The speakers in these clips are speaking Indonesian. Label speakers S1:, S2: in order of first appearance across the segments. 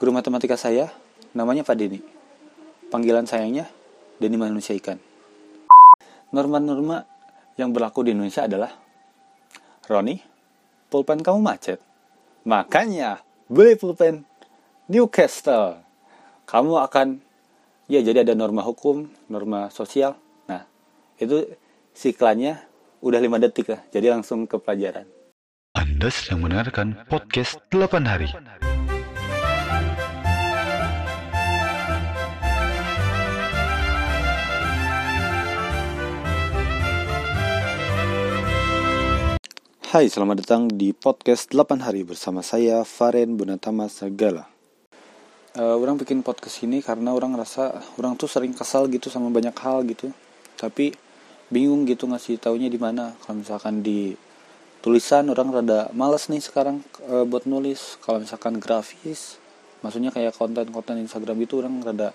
S1: Guru matematika saya namanya Pak Deni. Panggilan sayangnya Deni Manusia Ikan. Norma-norma yang berlaku di Indonesia adalah Roni, pulpen kamu macet. Makanya beli pulpen Newcastle. Kamu akan ya jadi ada norma hukum, norma sosial. Nah, itu siklannya udah 5 detik lah. Jadi langsung ke pelajaran.
S2: Anda sedang mendengarkan podcast 8 hari.
S1: Hai, selamat datang di podcast 8 hari bersama saya Faren Bunatama Segala. Uh, orang bikin podcast ini karena orang rasa orang tuh sering kesal gitu sama banyak hal gitu. Tapi bingung gitu ngasih taunya di mana. Kalau misalkan di tulisan orang rada males nih sekarang uh, buat nulis. Kalau misalkan grafis, maksudnya kayak konten-konten Instagram itu orang rada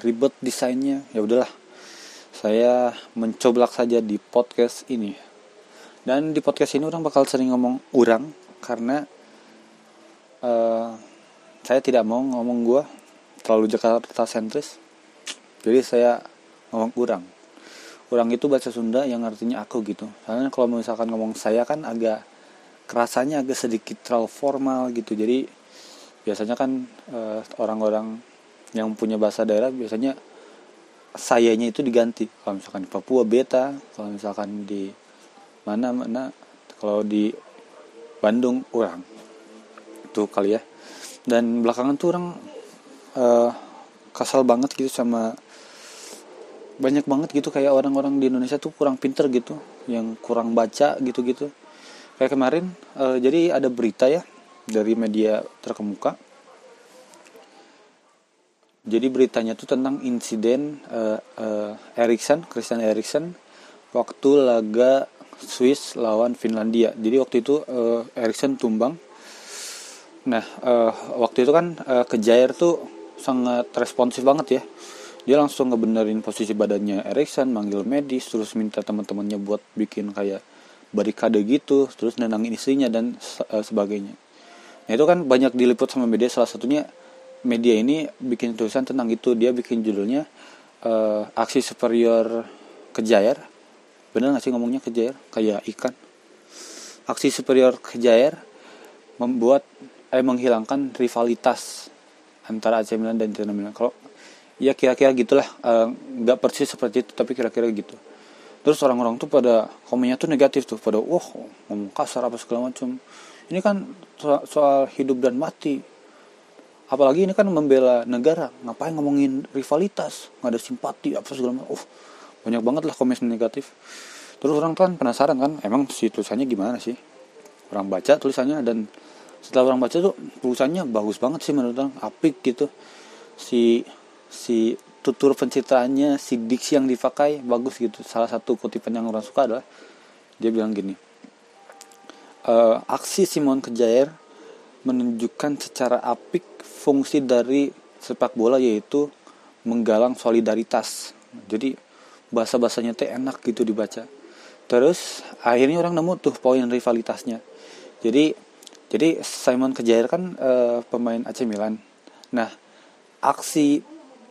S1: ribet desainnya. Ya udahlah. Saya mencoblak saja di podcast ini dan di podcast ini orang bakal sering ngomong urang karena uh, saya tidak mau ngomong gue terlalu Jakarta sentris jadi saya ngomong urang urang itu bahasa Sunda yang artinya aku gitu. Soalnya kalau misalkan ngomong saya kan agak kerasanya agak sedikit terlalu formal gitu. Jadi biasanya kan orang orang-orang yang punya bahasa daerah biasanya sayanya itu diganti. Kalau misalkan di Papua beta kalau misalkan di mana mana? Kalau di Bandung orang tuh kali ya. Dan belakangan tuh orang uh, kasal banget gitu sama banyak banget gitu. Kayak orang-orang di Indonesia tuh kurang pinter gitu. Yang kurang baca gitu-gitu. Kayak kemarin uh, jadi ada berita ya dari media terkemuka. Jadi beritanya tuh tentang insiden uh, uh, Erikson Christian Erikson waktu laga Swiss lawan Finlandia. Jadi waktu itu uh, tumbang. Nah, uh, waktu itu kan uh, Kejair tuh sangat responsif banget ya. Dia langsung ngebenerin posisi badannya Erikson, manggil medis, terus minta teman-temannya buat bikin kayak barikade gitu, terus nenangin istrinya dan uh, sebagainya. Nah, itu kan banyak diliput sama media salah satunya media ini bikin tulisan tentang itu. Dia bikin judulnya uh, aksi superior Kejair bener gak sih ngomongnya kejair kayak ikan. Aksi superior kejair membuat eh menghilangkan rivalitas antara AC Milan dan Inter Milan. Kalau ya kira-kira gitulah eh, nggak uh, persis seperti itu tapi kira-kira gitu. Terus orang-orang tuh pada komennya tuh negatif tuh pada wah ngomong kasar apa segala macam ini kan soal, soal hidup dan mati. Apalagi ini kan membela negara. Ngapain ngomongin rivalitas? Nggak ada simpati apa segala macam uh banyak banget lah komen negatif. Terus orang kan penasaran kan emang si tulisannya gimana sih? Orang baca tulisannya dan setelah orang baca tuh tulisannya bagus banget sih menurut orang apik gitu. Si si tutur pencitraannya si diksi yang dipakai bagus gitu. Salah satu kutipan yang orang suka adalah dia bilang gini e, aksi Simon Kejair menunjukkan secara apik fungsi dari sepak bola yaitu menggalang solidaritas. Jadi bahasa bahasanya teh enak gitu dibaca. Terus akhirnya orang nemu tuh poin rivalitasnya. Jadi jadi Simon Kejair kan uh, pemain AC Milan. Nah aksi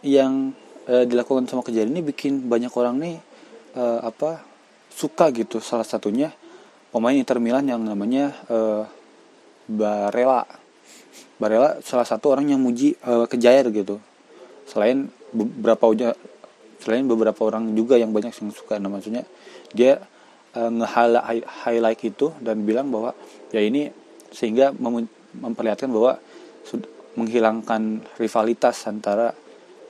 S1: yang uh, dilakukan sama Kejair ini bikin banyak orang nih uh, apa suka gitu. Salah satunya pemain Inter Milan yang namanya uh, Barella. Barella salah satu orang yang muji uh, Kejair gitu. Selain beberapa selain beberapa orang juga yang banyak yang suka. Nah maksudnya dia uh, nge-highlight itu dan bilang bahwa ya ini sehingga mem memperlihatkan bahwa menghilangkan rivalitas antara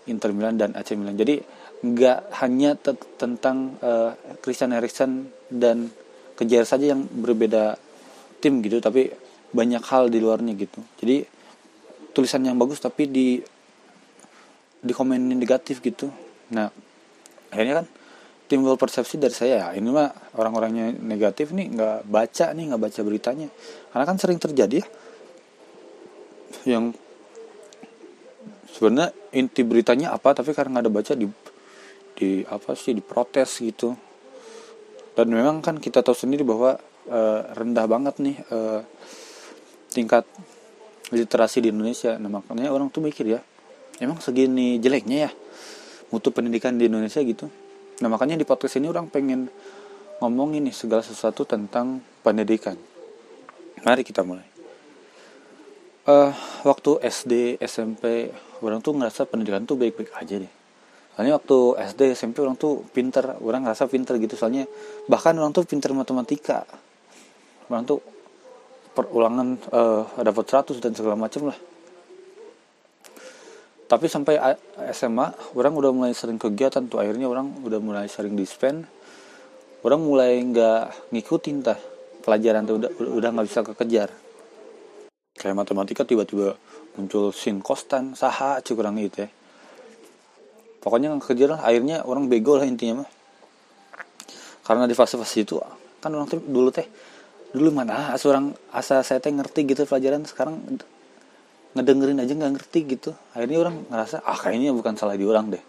S1: Inter Milan dan AC Milan. Jadi nggak hanya tentang uh, Christian Eriksen dan Kejar saja yang berbeda tim gitu tapi banyak hal di luarnya gitu. Jadi tulisan yang bagus tapi di di komen negatif gitu nah akhirnya kan timbul persepsi dari saya ya ini mah orang-orangnya negatif nih nggak baca nih nggak baca beritanya. Karena kan sering terjadi ya yang sebenarnya inti beritanya apa tapi karena nggak ada baca di di apa sih diprotes gitu. Dan memang kan kita tahu sendiri bahwa e, rendah banget nih e, tingkat literasi di Indonesia. Nah makanya orang tuh mikir ya emang segini jeleknya ya mutu pendidikan di Indonesia gitu. Nah makanya di podcast ini orang pengen ngomong ini segala sesuatu tentang pendidikan. Mari kita mulai. Uh, waktu SD SMP orang tuh ngerasa pendidikan tuh baik-baik aja deh. Soalnya waktu SD SMP orang tuh pinter orang ngerasa pinter gitu. Soalnya bahkan orang tuh pinter matematika. Orang tuh perulangan uh, dapat 100 dan segala macam lah tapi sampai SMA orang udah mulai sering kegiatan tuh. Akhirnya orang udah mulai sering dispen orang mulai nggak ngikutin tah. Pelajaran tuh udah udah nggak bisa kekejar. Kayak matematika tiba-tiba muncul sin kostan saha kurang itu ya pokoknya nggak kejar lah. Akhirnya orang bego lah intinya mah. Karena di fase-fase itu kan orang tuh dulu teh dulu mana asa orang asa saya teh ngerti gitu pelajaran sekarang ngedengerin aja nggak ngerti gitu. Akhirnya orang ngerasa ah kayaknya bukan salah di orang deh.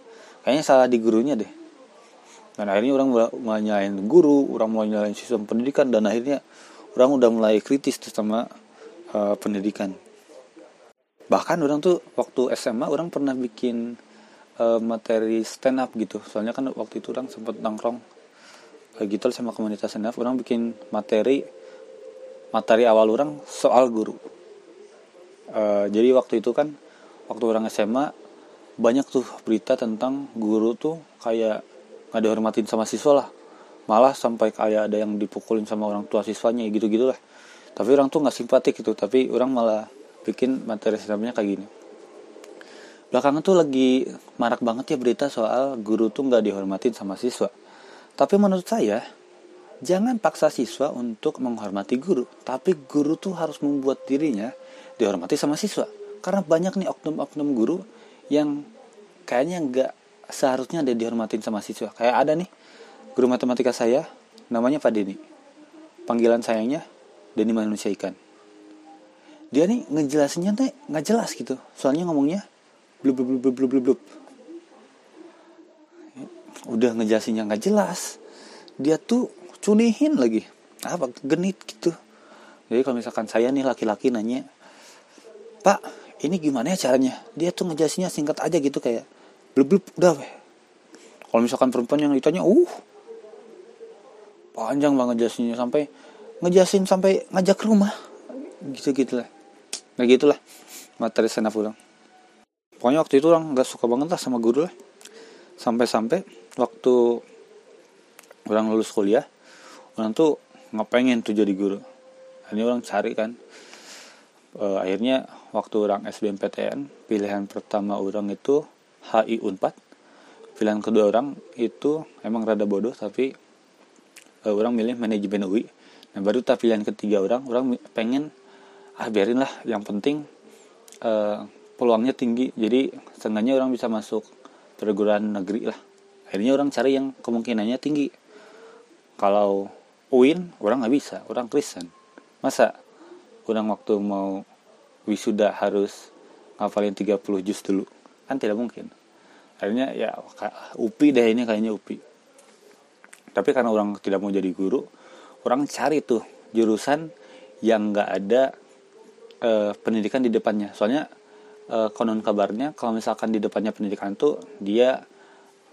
S1: Kayaknya salah di gurunya deh. Dan akhirnya orang mulai nyalain guru orang mulai nyalain sistem pendidikan dan akhirnya orang udah mulai kritis tuh sama uh, pendidikan. Bahkan orang tuh waktu SMA orang pernah bikin uh, materi stand up gitu. Soalnya kan waktu itu orang sempat nongkrong uh, gitu sama komunitas stand up. Orang bikin materi materi awal orang soal guru uh, jadi waktu itu kan waktu orang SMA banyak tuh berita tentang guru tuh kayak nggak dihormatin sama siswa lah. Malah sampai kayak ada yang dipukulin sama orang tua siswanya gitu gitulah tapi orang tuh nggak simpatik gitu tapi orang malah bikin materi sebenarnya kayak gini. Belakangan tuh lagi marak banget ya berita soal guru tuh nggak dihormatin sama siswa. Tapi menurut saya Jangan paksa siswa untuk menghormati guru, tapi guru tuh harus membuat dirinya dihormati sama siswa. Karena banyak nih oknum-oknum guru yang kayaknya nggak seharusnya ada dihormatin sama siswa. Kayak ada nih guru matematika saya, namanya Pak Deni. Panggilan sayangnya Deni Manusia Ikan. Dia nih ngejelasinnya tuh nggak jelas gitu. Soalnya ngomongnya blub blub blub blub blub blub. Udah ngejelasinnya nggak jelas. Dia tuh cunihin lagi apa genit gitu jadi kalau misalkan saya nih laki-laki nanya pak ini gimana ya caranya? Dia tuh ngejelasinnya singkat aja gitu kayak blub blub udah weh. Kalau misalkan perempuan yang ditanya uh. Panjang banget jelasinnya sampai ngejelasin sampai ngajak ke rumah. Gitu gitulah. Nah gitulah materi senap ulang pokoknya waktu itu orang nggak suka banget lah sama guru lah. Sampai-sampai waktu orang lulus kuliah orang tuh nggak pengen tuh jadi guru. Ini orang cari kan. E, akhirnya waktu orang SBMPTN pilihan pertama orang itu HI Unpad pilihan kedua orang itu emang rada bodoh tapi e, orang milih manajemen UI nah baru tak pilihan ketiga orang orang pengen ah biarin lah yang penting e, peluangnya tinggi. Jadi seenggaknya orang bisa masuk perguruan negeri lah. Akhirnya orang cari yang kemungkinannya tinggi. Kalau UIN orang nggak bisa orang Kristen masa orang waktu mau wisuda harus ngafalin 30 juz dulu. Kan tidak mungkin. Akhirnya ya UPI deh ini kayaknya UPI. Tapi karena orang tidak mau jadi guru orang cari tuh jurusan yang nggak ada uh, pendidikan di depannya. Soalnya uh, konon kabarnya kalau misalkan di depannya pendidikan tuh dia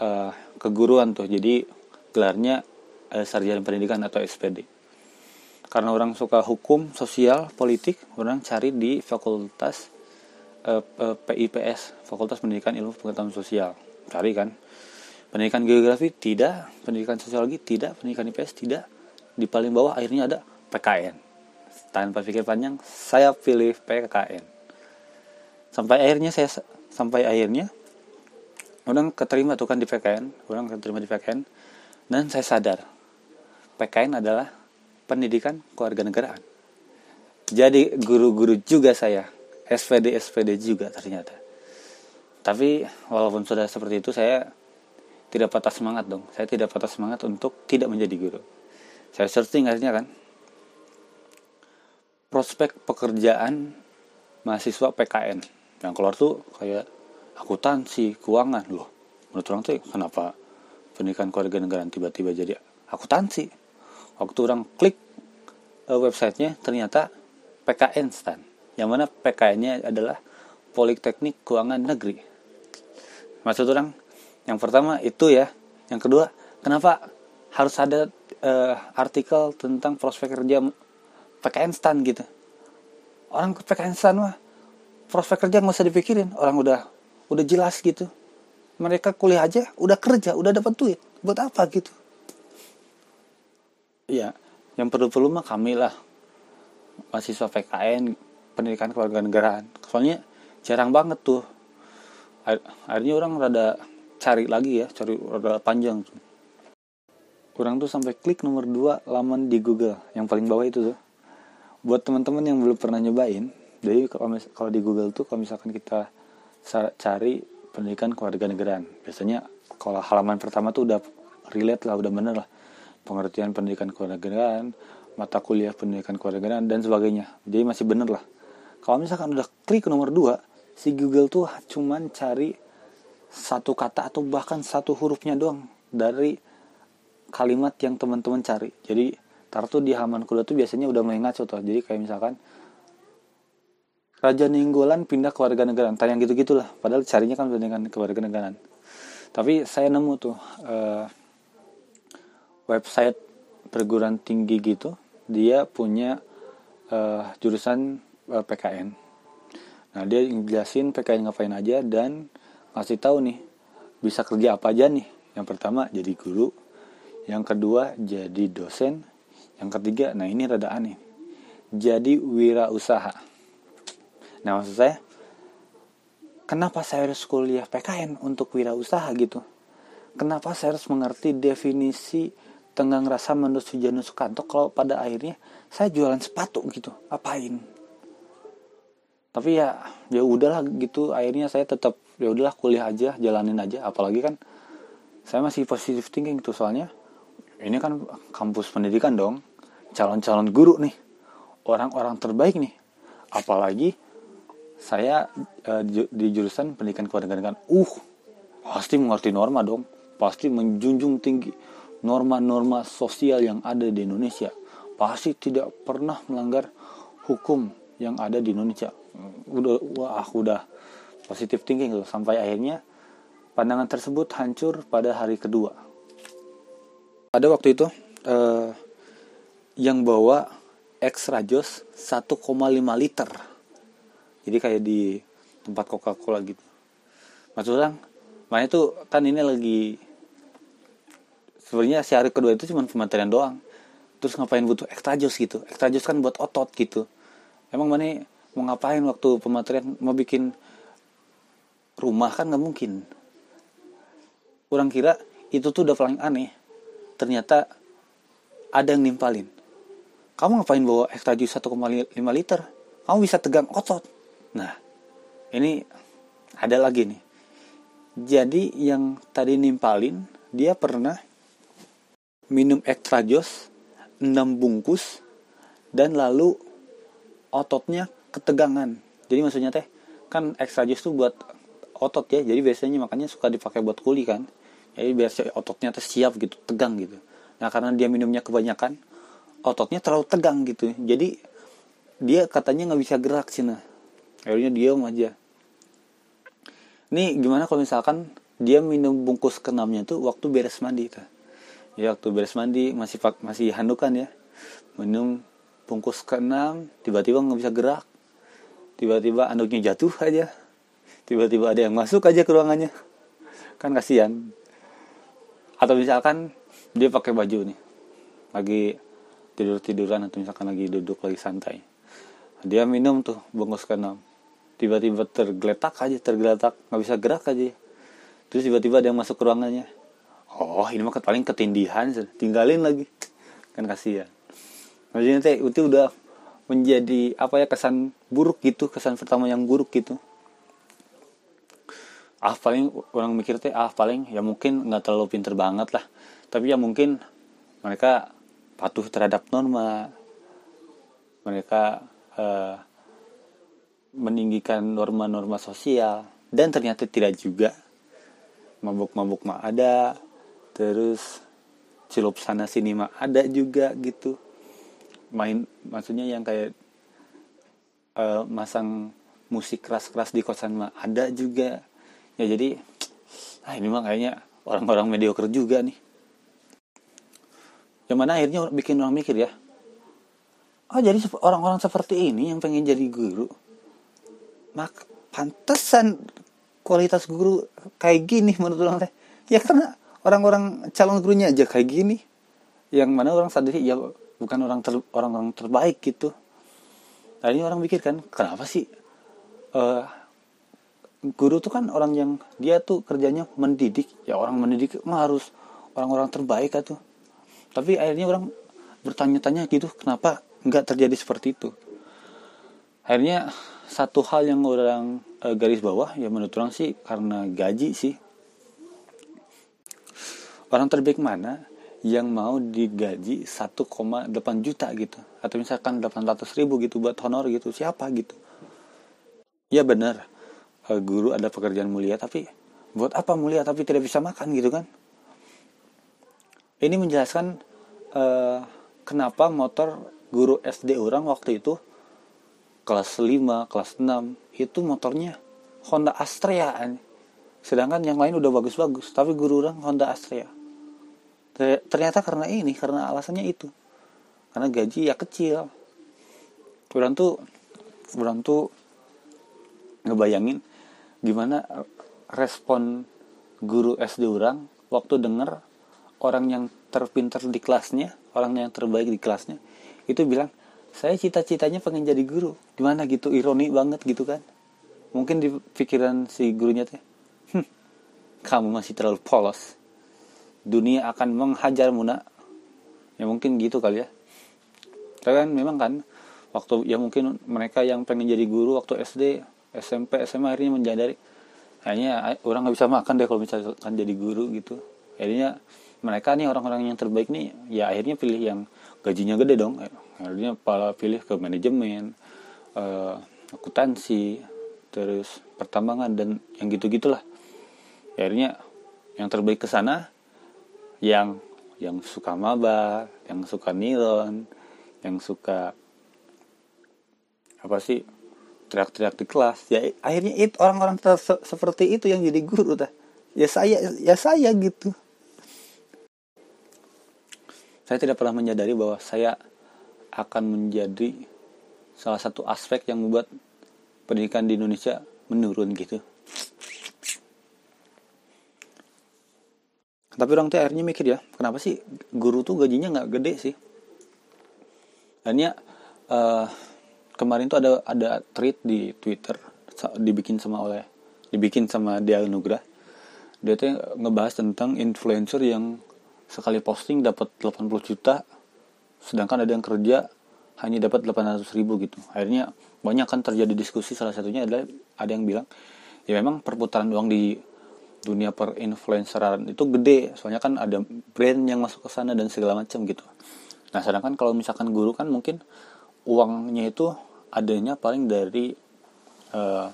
S1: uh, keguruan tuh. Jadi gelarnya eh, sarjana pendidikan atau SPD karena orang suka hukum sosial politik orang cari di fakultas eh, eh PIPS fakultas pendidikan ilmu pengetahuan sosial. Cari kan? Pendidikan geografi? Tidak. Pendidikan sosiologi tidak. Pendidikan IPS tidak. Di paling bawah akhirnya ada PKN tanpa pikir panjang saya pilih PKN sampai akhirnya saya sampai akhirnya orang keterima tuh kan di PKN orang keterima di PKN dan saya sadar PKN adalah pendidikan keluarga negaraan. Jadi guru-guru juga saya, SPD SPD juga ternyata. Tapi walaupun sudah seperti itu saya tidak patah semangat dong. Saya tidak patah semangat untuk tidak menjadi guru. Saya searching akhirnya kan. Prospek pekerjaan mahasiswa PKN yang keluar tuh kayak akuntansi, keuangan loh. Menurut orang tuh kenapa pendidikan keluarga negaraan tiba-tiba jadi akuntansi? Waktu orang klik uh, websitenya ternyata PKN stand yang mana PKN-nya adalah Politeknik Keuangan Negeri. Maksud orang yang pertama itu ya. Yang kedua kenapa harus ada uh, artikel tentang prospek kerja PKN stan gitu? Orang PKN stan mah prospek kerja nggak usah dipikirin. Orang udah udah jelas gitu. Mereka kuliah aja udah kerja udah dapat duit. Buat apa gitu ya yang perlu-perlu mah kami lah. Mahasiswa PKN pendidikan kewarganegaraan soalnya jarang banget tuh. Akhirnya orang rada cari lagi ya cari rada panjang kurang tuh sampai klik nomor 2 laman di Google. Yang paling bawah itu tuh. Buat teman-teman yang belum pernah nyobain jadi kalau di Google tuh kalau misalkan kita cari pendidikan kewarganegaraan biasanya kalau halaman pertama tuh udah relate lah udah bener lah pengertian pendidikan kewarganegaraan mata kuliah pendidikan kewarganegaraan dan sebagainya jadi masih bener lah kalau misalkan udah klik nomor 2 si Google tuh cuman cari satu kata atau bahkan satu hurufnya doang dari kalimat yang teman-teman cari. Jadi tar tuh di halaman kuliah tuh biasanya udah mulai ngaco tuh. Jadi kayak misalkan Raja Ninggolan pindah ke warga negara. Entah yang gitu-gitulah. Padahal carinya kan ke warga negara. Tapi saya nemu tuh uh, website perguruan tinggi gitu. Dia punya uh, jurusan uh, eh, PKN Nah dia jelasin PKN ngapain aja dan ngasih tahu nih bisa kerja apa aja nih. Yang pertama jadi guru, yang kedua jadi dosen, yang ketiga nah ini rada aneh. Jadi wirausaha. Nah maksud saya kenapa saya harus kuliah PKN untuk wirausaha gitu? Kenapa saya harus mengerti definisi tenggang rasa menurut Sujarno Sukanto kalau pada akhirnya saya jualan sepatu gitu? Apain? tapi ya ya udahlah gitu. Akhirnya saya tetap ya udahlah kuliah aja jalanin aja. Apalagi kan saya masih positif thinking tuh soalnya ini kan kampus pendidikan dong. Calon-calon guru nih. Orang-orang terbaik nih. Apalagi saya uh, di jurusan pendidikan kewarganegaraan. Uh pasti mengerti norma dong. Pasti menjunjung tinggi norma-norma sosial yang ada di Indonesia pasti tidak pernah melanggar hukum yang ada di Indonesia. Udah wah udah positif thinking tuh. Sampai akhirnya pandangan tersebut hancur pada hari kedua. Ada waktu itu eh, yang bawa extra jos 1,5 liter. Jadi kayak di tempat Coca Cola gitu maksudnya makanya tuh kan ini lagi sebenarnya si hari kedua itu cuma pematerian doang. Terus ngapain butuh extra jos gitu? Extra jos kan buat otot gitu. Emang mana mau ngapain waktu pematerian mau bikin rumah kan nggak mungkin. Kurang kira itu tuh udah paling aneh. Ternyata ada yang nimpalin. Kamu ngapain bawa ekstra jus 1,5 liter? Kamu bisa tegang otot. Nah ini ada lagi nih. Jadi yang tadi nimpalin dia pernah minum ekstra jus 6 bungkus dan lalu ototnya ketegangan. Jadi maksudnya teh kan extra juice tuh buat otot ya jadi biasanya makanya suka dipakai buat kuli kan. Jadi biar ototnya teh siap gitu tegang gitu. Nah karena dia minumnya kebanyakan ototnya terlalu tegang gitu. Jadi dia katanya nggak bisa gerak sih nah. Akhirnya diam aja. Ini gimana kalau misalkan dia minum bungkus keenamnya tuh waktu beres mandi tuh ya waktu beres mandi masih masih handukan ya. Minum bungkus keenam tiba-tiba nggak bisa gerak. Tiba-tiba anduknya jatuh aja. Tiba-tiba ada yang masuk aja ke ruangannya. Kan kasihan. Atau misalkan dia pakai baju nih. Lagi tidur tiduran atau misalkan lagi duduk lagi santai. Dia minum tuh bungkus keenam. Tiba-tiba tergeletak aja tergeletak. Nggak bisa gerak aja. Terus tiba-tiba ada yang masuk ke ruangannya oh ini mah paling ketindihan tinggalin lagi. Kan kasihan. Maksudnya teh itu udah menjadi apa ya kesan buruk gitu kesan pertama yang buruk gitu. Ah paling orang mikir teh ah paling ya mungkin nggak terlalu pinter banget lah. Tapi ya mungkin mereka patuh terhadap norma. Mereka uh, meninggikan norma-norma sosial. Dan ternyata tidak juga. Mabuk-mabuk mah ada terus celup sana sini mah ada juga gitu. Main maksudnya yang kayak eh, masang musik keras-keras di kosan mah ada juga. Ya jadi ah ini mah kayaknya orang-orang mediocre juga nih. Yang mana akhirnya bikin orang mikir ya oh jadi orang-orang seperti ini yang pengen jadi guru mak pantesan kualitas guru kayak gini menurut orang teh. Ya karena orang-orang calon gurunya aja kayak gini. Yang mana orang sadari ya bukan orang ter, orang-orang terbaik gitu. Tadi orang pikir kan kenapa sih eh, guru tuh kan orang yang dia tuh kerjanya mendidik. Ya orang mendidik mah harus orang-orang terbaik tuh tapi akhirnya orang bertanya-tanya gitu kenapa nggak terjadi seperti itu? Akhirnya satu hal yang orang eh, garis bawah ya menurut orang sih karena gaji sih orang terbaik mana yang mau digaji 1,8 juta gitu? Atau misalkan 800 ribu gitu buat honor gitu siapa gitu? Ya benar eh, guru ada pekerjaan mulia tapi buat apa mulia tapi tidak bisa makan gitu kan? Ini menjelaskan eh, kenapa motor guru SD orang waktu itu kelas 5, kelas 6 itu motornya Honda Astrea sedangkan yang lain udah bagus-bagus tapi guru orang Honda Astrea ternyata karena ini karena alasannya itu. Karena gaji ya kecil. Orang tuh orang tuh ngebayangin gimana respon guru SD orang waktu denger orang yang terpinter di kelasnya orang yang terbaik di kelasnya itu bilang saya cita-citanya pengen jadi guru. Gimana gitu ironi banget gitu kan? Mungkin di pikiran si gurunya teh "Hmm, kamu masih terlalu polos dunia akan menghajarmu nak ya mungkin gitu kali ya. Tapi kan memang kan waktu ya mungkin mereka yang pengen jadi guru waktu SD SMP SMA akhirnya menjadari hanya orang nggak bisa makan deh kalau misalkan jadi guru gitu. Akhirnya mereka nih orang-orang yang terbaik nih ya akhirnya pilih yang gajinya gede dong. Akhirnya pala pilih ke manajemen eh, akuntansi terus pertambangan dan yang gitu gitulah akhirnya yang terbaik ke sana yang yang suka mabar yang suka niron yang suka apa sih teriak-teriak di kelas. Ya akhirnya itu orang-orang seperti itu yang jadi guru dah. Ya saya ya saya gitu. Saya tidak pernah menyadari bahwa saya akan menjadi salah satu aspek yang membuat pendidikan di Indonesia menurun gitu tapi orang tuh akhirnya mikir ya kenapa sih guru tuh gajinya nggak gede sih? Akhirnya eh, kemarin tuh ada ada tweet di Twitter dibikin sama oleh dibikin sama Dia Nugrah dia tuh ngebahas tentang influencer yang sekali posting dapat 80 juta sedangkan ada yang kerja hanya dapat 800 ribu gitu. Akhirnya banyak kan terjadi diskusi salah satunya adalah ada yang bilang ya memang perputaran uang di dunia per influenceran itu gede. Soalnya kan ada brand yang masuk ke sana dan segala macam gitu. Nah sedangkan kalau misalkan guru kan mungkin uangnya itu adanya paling dari eh,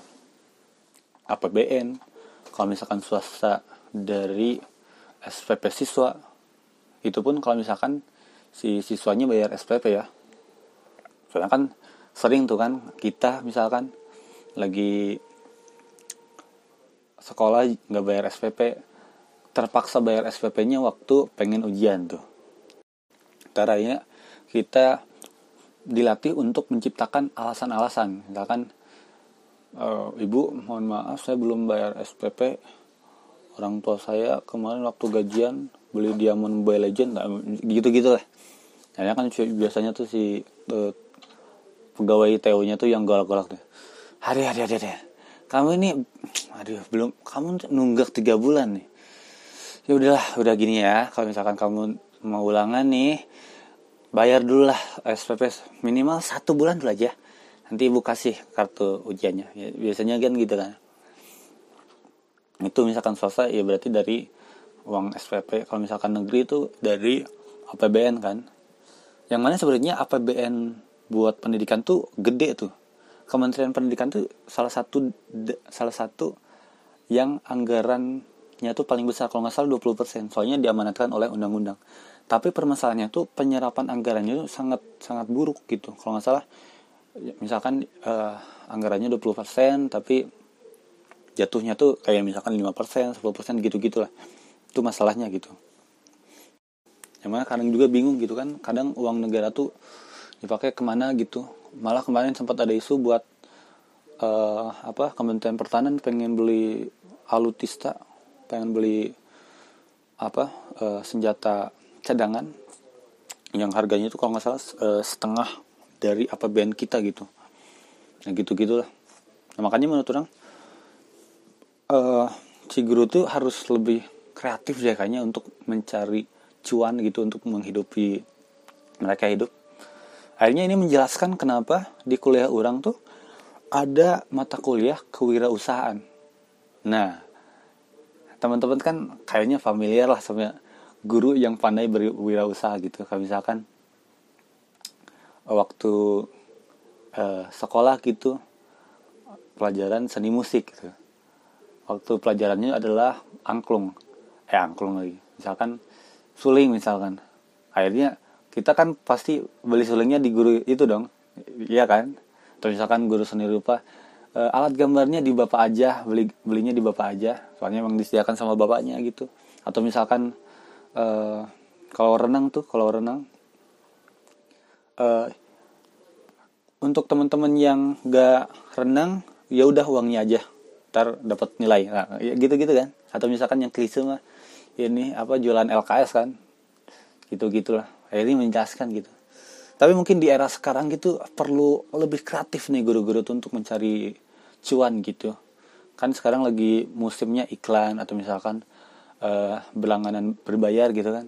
S1: APBN kalau misalkan swasta dari SPP siswa itu pun kalau misalkan si siswanya bayar SPP ya. Soalnya kan sering tuh kan kita misalkan lagi sekolah nggak bayar SPP terpaksa bayar SPP-nya waktu pengen ujian tuh. Caranya kita dilatih untuk menciptakan alasan-alasan. Misalkan "Eh, ibu mohon maaf saya belum bayar SPP orang tua saya kemarin waktu gajian beli Diamond Mobile Legend nah, gitu-gitu lah Nah, kan biasanya tuh si eh, pegawai TO-nya tuh yang galak-galak tuh. Hari hari hari hari kamu ini aduh belum kamu nunggak tiga bulan nih. Ya udahlah udah gini ya. Kalau misalkan kamu mau ulangan nih bayar dulu lah SPP minimal satu bulan dulu aja. Nanti ibu kasih kartu ujiannya. Ya, biasanya kan gitu kan. Itu misalkan swasta ya berarti dari uang SPP kalau misalkan negeri itu dari APBN kan. Yang mana sebenarnya APBN buat pendidikan tuh gede tuh Kementerian Pendidikan tuh salah satu salah satu yang anggarannya tuh paling besar kalau nggak salah 20% soalnya diamanatkan oleh undang-undang tapi permasalahannya tuh penyerapan anggarannya tuh sangat sangat buruk gitu kalau nggak salah Ya, misalkan uh, anggarannya 20% tapi jatuhnya tuh kayak misalkan 5%, 10% gitu-gitu lah. Itu masalahnya gitu. Yang mana kadang juga bingung gitu kan, kadang uang negara tuh dipakai ke mana gitu. Malah kemarin sempat ada isu buat uh, apa Kementerian Pertahanan pengen beli alutista, pengen beli apa uh, senjata cadangan yang harganya itu kalau nggak salah uh, setengah dari APBN kita gitu. Nah gitu gitulah nah, makanya menurut orang uh, si guru tuh harus lebih kreatif ya kayaknya untuk mencari cuan gitu untuk menghidupi mereka hidup akhirnya ini menjelaskan kenapa di kuliah orang tuh ada mata kuliah kewirausahaan. Nah teman-teman kan kayaknya familiar lah sama guru yang pandai berwirausaha gitu. Kayak misalkan waktu uh, sekolah gitu pelajaran seni musik gitu. Waktu pelajarannya adalah angklung. Eh angklung lagi. Misalkan suling misalkan. Akhirnya kita kan pasti beli sulingnya di guru itu dong. Iya kan? Atau misalkan guru seni rupa uh, alat gambarnya di bapak aja beli belinya di bapak aja. Soalnya emang disediakan sama bapaknya gitu. Atau misalkan uh, kalau renang tuh kalau renang uh, untuk teman-teman yang gak renang ya udah uangnya aja. Ntar dapat nilai. Nah, ya gitu gitu kan. Atau misalkan yang klise mah ini apa jualan LKS kan. Gitu gitulah ini menjelaskan gitu. Tapi mungkin di era sekarang gitu perlu lebih kreatif nih guru-guru tuh untuk mencari cuan gitu. Kan sekarang lagi musimnya iklan atau misalkan uh, berlangganan berbayar gitu kan.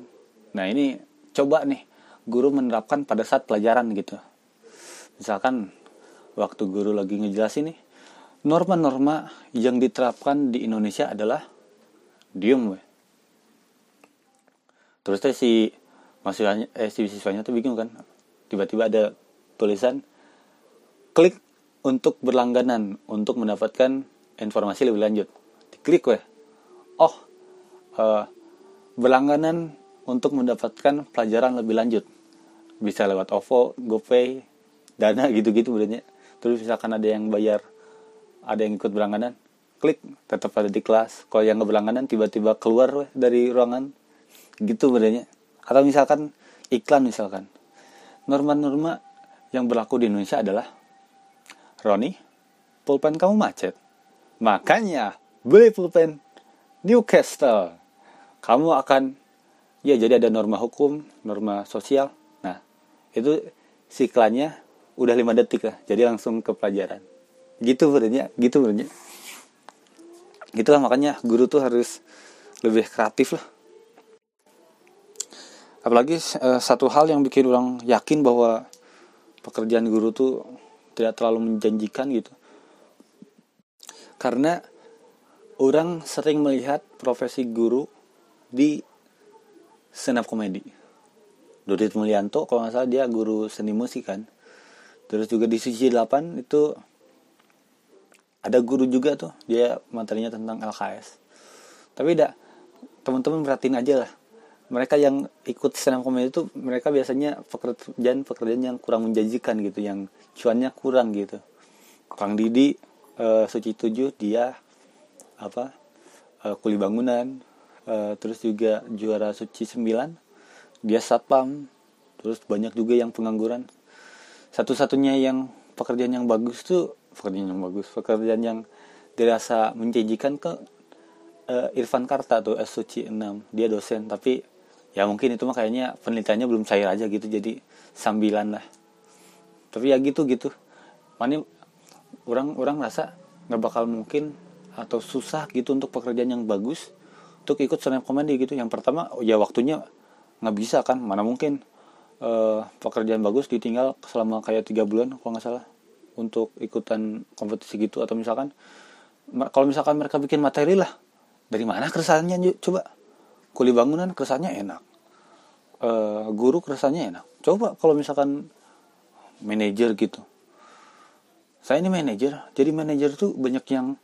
S1: Nah ini coba nih guru menerapkan pada saat pelajaran gitu. Misalkan waktu guru lagi ngejelasin nih norma-norma yang diterapkan di Indonesia adalah diem we. terus si mahasiswanya eh si siswanya tuh bingung kan tiba-tiba ada tulisan klik untuk berlangganan untuk mendapatkan informasi lebih lanjut diklik weh oh uh, berlangganan untuk mendapatkan pelajaran lebih lanjut bisa lewat OVO, GoPay, Dana gitu-gitu sebenarnya. Terus misalkan ada yang bayar, ada yang ikut berlangganan, klik tetap ada di kelas. Kalau yang nggak berlangganan tiba-tiba keluar weh, dari ruangan, gitu sebenarnya. Atau misalkan iklan misalkan. Norma-norma yang berlaku di Indonesia adalah Roni, pulpen kamu macet. Makanya beli pulpen Newcastle. Kamu akan ya jadi ada norma hukum, norma sosial, itu siklannya udah lima detik lah jadi langsung ke pelajaran gitu sebenarnya gitu sebenarnya gitulah makanya guru tuh harus lebih kreatif lah apalagi eh, satu hal yang bikin orang yakin bahwa pekerjaan guru tuh tidak terlalu menjanjikan gitu. Karena orang sering melihat profesi guru di up komedi. Dodit Mulyanto kalau nggak salah dia guru seni musik kan. Terus juga di sisi 8 itu ada guru juga tuh dia materinya tentang LKS tapi tidak teman-teman perhatiin aja lah mereka yang ikut senam komedi itu mereka biasanya pekerjaan pekerjaan yang kurang menjanjikan gitu yang cuannya kurang gitu. Kang Didi uh, Suci Tujuh dia apa uh, kuli bangunan uh, terus juga juara Suci Sembilan dia satpam terus banyak juga yang pengangguran. Satu-satunya yang pekerjaan yang bagus tuh pekerjaan yang bagus pekerjaan yang dirasa menjanjikan ke Irfan Karta tuh S Suci 6 dia dosen tapi ya mungkin itu mah kayaknya penelitiannya belum cair aja gitu jadi sambilan lah. Tapi ya gitu gitu. Mana orang orang rasa nggak bakal mungkin atau susah gitu untuk pekerjaan yang bagus untuk ikut stand komedi gitu. Yang pertama ya waktunya nggak bisa kan. Mana mungkin uh, pekerjaan bagus ditinggal selama kayak tiga bulan kalau nggak salah untuk ikutan kompetisi gitu. Atau misalkan kalau misalkan mereka bikin materi lah dari mana keresahannya coba. Kuli bangunan keresahannya enak uh, guru keresahannya enak. Coba kalau misalkan manajer gitu. Saya ini manajer jadi manajer tuh banyak yang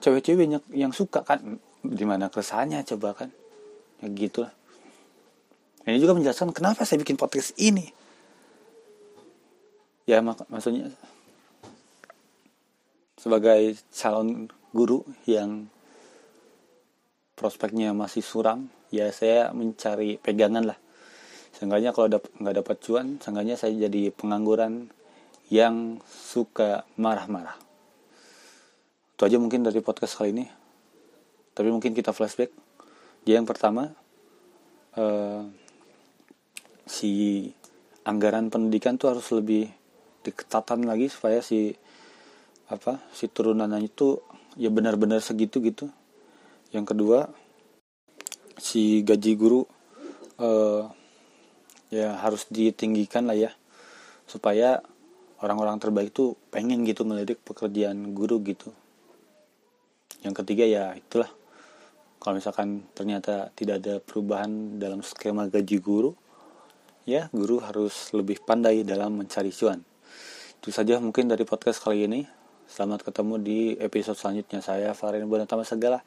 S1: cewek-cewek banyak yang suka kan. Di mana keresahannya coba kan. Ya gitu lah ini juga menjelaskan kenapa saya bikin podcast ini. ya mak maksudnya sebagai calon guru yang prospeknya masih suram ya saya mencari pegangan lah. Seenggaknya kalau dap nggak dapat cuan seenggaknya saya jadi pengangguran yang suka marah-marah. Itu aja mungkin dari podcast kali ini. Tapi mungkin kita flashback. Dia yang pertama eh, si anggaran pendidikan tuh harus lebih diketatan lagi supaya si apa si turunannya itu ya benar-benar segitu gitu. Yang kedua si gaji guru eh, ya harus ditinggikan lah ya supaya orang-orang terbaik tuh pengen gitu melirik pekerjaan guru gitu. Yang ketiga ya itulah kalau misalkan ternyata tidak ada perubahan dalam skema gaji guru ya guru harus lebih pandai dalam mencari cuan. Itu saja mungkin dari podcast kali ini. Selamat ketemu di episode selanjutnya. Saya Farin Bonatama Segala.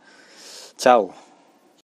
S1: Ciao